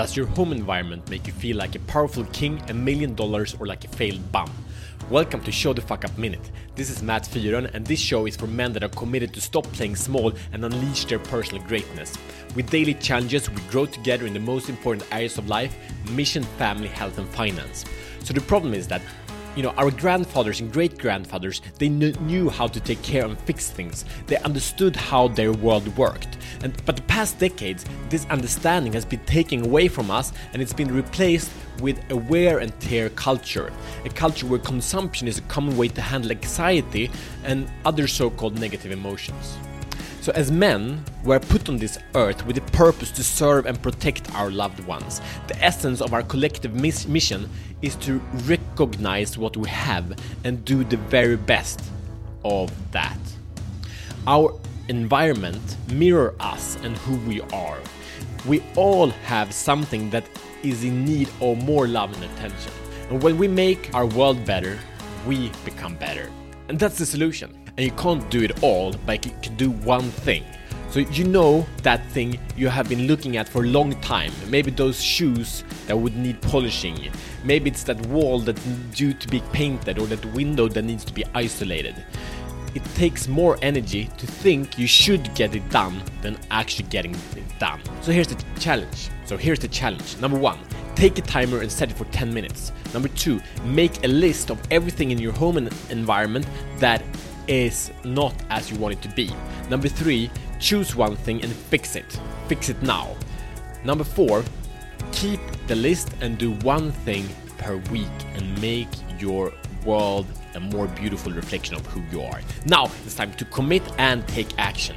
Does your home environment make you feel like a powerful king, a million dollars, or like a failed bum? Welcome to Show the Fuck Up Minute. This is Matt Fyron, and this show is for men that are committed to stop playing small and unleash their personal greatness. With daily challenges, we grow together in the most important areas of life mission, family, health, and finance. So the problem is that you know our grandfathers and great grandfathers they kn- knew how to take care and fix things. They understood how their world worked. And but the past decades this understanding has been taken away from us and it's been replaced with a wear and tear culture a culture where consumption is a common way to handle anxiety and other so-called negative emotions so, as men, we're put on this earth with the purpose to serve and protect our loved ones. The essence of our collective mis- mission is to recognize what we have and do the very best of that. Our environment mirror us and who we are. We all have something that is in need of more love and attention. And when we make our world better, we become better. And that's the solution and you can't do it all, but you can do one thing. So you know that thing you have been looking at for a long time. Maybe those shoes that would need polishing. Maybe it's that wall that's due to be painted or that window that needs to be isolated. It takes more energy to think you should get it done than actually getting it done. So here's the challenge. So here's the challenge. Number 1, take a timer and set it for 10 minutes. Number 2, make a list of everything in your home and environment that is not as you want it to be. Number three, choose one thing and fix it. Fix it now. Number four, keep the list and do one thing per week and make your world a more beautiful reflection of who you are. Now it's time to commit and take action.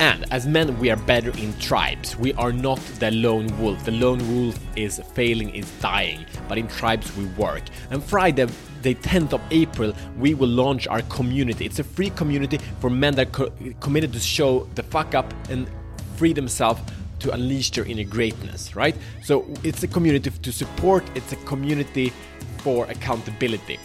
And as men, we are better in tribes. We are not the lone wolf. The lone wolf is failing, is dying. But in tribes, we work. And Friday, the 10th of April, we will launch our community. It's a free community for men that are co committed to show the fuck up and free themselves to unleash their inner greatness, right? So it's a community to support, it's a community for accountability.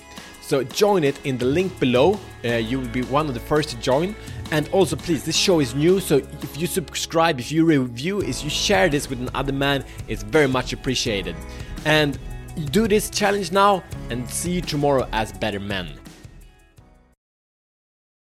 So join it in the link below. Uh, you will be one of the first to join. And also, please, this show is new, so if you subscribe, if you review, if you share this with another man, it's very much appreciated. And do this challenge now, and see you tomorrow as better men.